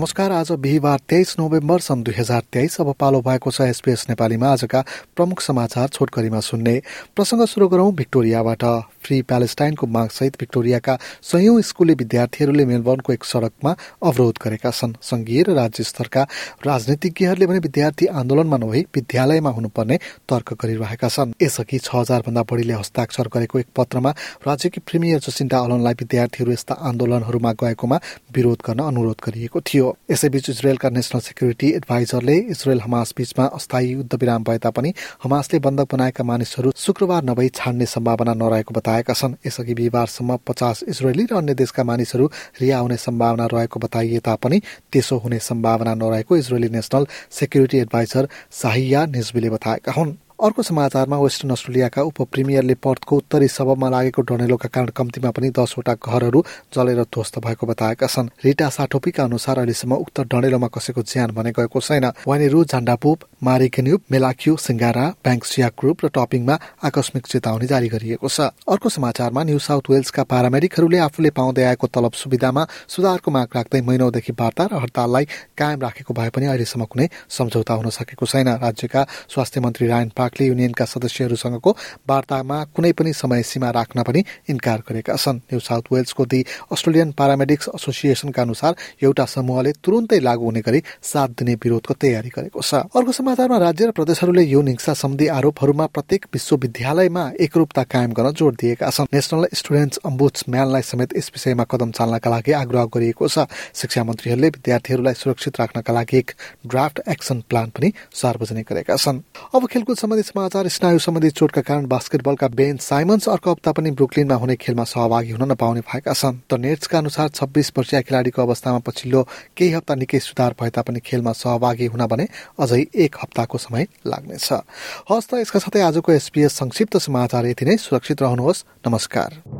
नमस्कार आज बिहिबार तेइस नोभेम्बर सन् दुई हजार तेइस अब पालो भएको छ एसपीएस नेपालीमा आजका प्रमुख समाचार छोटकरीमा सुन्ने। प्रसङ्ग सुरु गरौं भिक्टोरियाबाट। फ्री प्यालेस्टाइनको मागसहित भिक्टोरियाका सयौं स्कुले विद्यार्थीहरूले मेलबर्नको एक सड़कमा अवरोध गरेका छन्। संघीय र राज्य स्तरका राजनीतिज्ञहरूले भने विद्यार्थी आन्दोलनमा नभई विद्यालयमा हुनुपर्ने तर्क गरिरहेका छन्। यसअघि छ हजार भन्दा बढीले हस्ताक्षर गरेको एक पत्रमा राज्यकी प्रिमियर जसिन्टा अलनलाई विद्यार्थीहरू यस्ता आन्दोलनहरूमा गएकोमा विरोध गर्न अनुरोध गरिएको थियो। यसैबीच इजरायलका नेशनल सेक्युरिटी एडभाइजरले इजरायल हमास बीचमा अस्थायी युद्ध विराम भए तापनि हमासले बन्धक बनाएका मानिसहरू शुक्रबार नभई छाड्ने सम्भावना नरहेको बताए बताएका छन्। यसअघि बिहिबारसम्म पचास इजरायली र अन्य देशका मानिसहरू रिहा हुने सम्भावना रहेको बताइए तापनि त्यसो हुने सम्भावना नरहेको इजरायली नेशनल सेक्युरिटी एडभाइजर साहिया निजबीले बताएका हुन्। अर्को समाचारमा वेस्टर्न अस्ट्रेलियाका उप प्रिमियरले पर्थको उत्तरी सबबमा लागेको डनेलोका कारण कम्तीमा पनि दसवटा घरहरू जलेर ध्वस्त भएको बताएका छन्। रिटा साठोपीका अनुसार अहिलेसम्म उक्त डनेलोमा कसैको ज्यान भने गएको छैन। वानीरू झाण्डापुप मारिकेन्युप मेलाक्यु सिंगारा ब्याङ्कसिया ग्रुप र टपिङमा आकस्मिक चेतावनी जारी गरिएको छ। अर्को समाचारमा न्यू साउथ वेल्सका पारामेडिकहरूले आफूले पाउँदै आएको तलब सुविधामा सुधारको माग राख्दै महिनौदेखि वार्ता र हड़ताललाई कायम राखेको भए पनि अहिलेसम्म कुनै सम्झौता हुन सकेको छैन। राज्यका स्वास्थ्य मन्त्री रायन पार्कले युनियनका सदस्यहरूसँगको वार्तामा कुनै पनि समय सीमा राख्न पनि इन्कार गरेका छन्। न्यू साउथ वेल्सको दि अस्ट्रेलियन पारामेडिक्स एसोसिएसनका अनुसार एउटा समूहले तुरुन्तै लागू हुने गरी सात दिने विरोधको तयारी गरेको छ। अर्को समाचारमा राज्य र प्रदेशहरूले यौन हिंसा सम्बन्धी आरोपहरूमा प्रत्येक विश्वविद्यालयमा एकरूपता कायम गर्न जोड़ दिएका छन्। नेशनल स्टुडेन्ट्स अम्बुड्सम्यानलाई समेत यस विषयमा कदम चाल्नका लागि आग्रह गरिएको छ। शिक्षा मन्त्रीहरूले विद्यार्थीहरूलाई सुरक्षित राख्नका लागि एक ड्राफ्ट एक्सन प्लान पनि सार्वजनिक गरेका छन्। अब खेलकुद सम्बन्धी समाचार स्नायु सम्बन्धी चोटका कारण बास्केटबलका बेन साइमन्स अर्को हप्ता पनि ब्रुकलिनमा हुने खेलमा सहभागी हुन नपाउने भएका छन्। द नेट्सका अनुसार छब्बीस वर्षीय खेलाड़ीको अवस्थामा पछिल्लो केही हप्ता निकै सुधार भए तापनि खेलमा सहभागी हुन भने अझै एक हप्ताको समय लाग्नेछ। हस् त यसका साथै आजको एसपीएस संक्षिप्त समाचार यति नै। सुरक्षित रहनुहोस्। नमस्कार।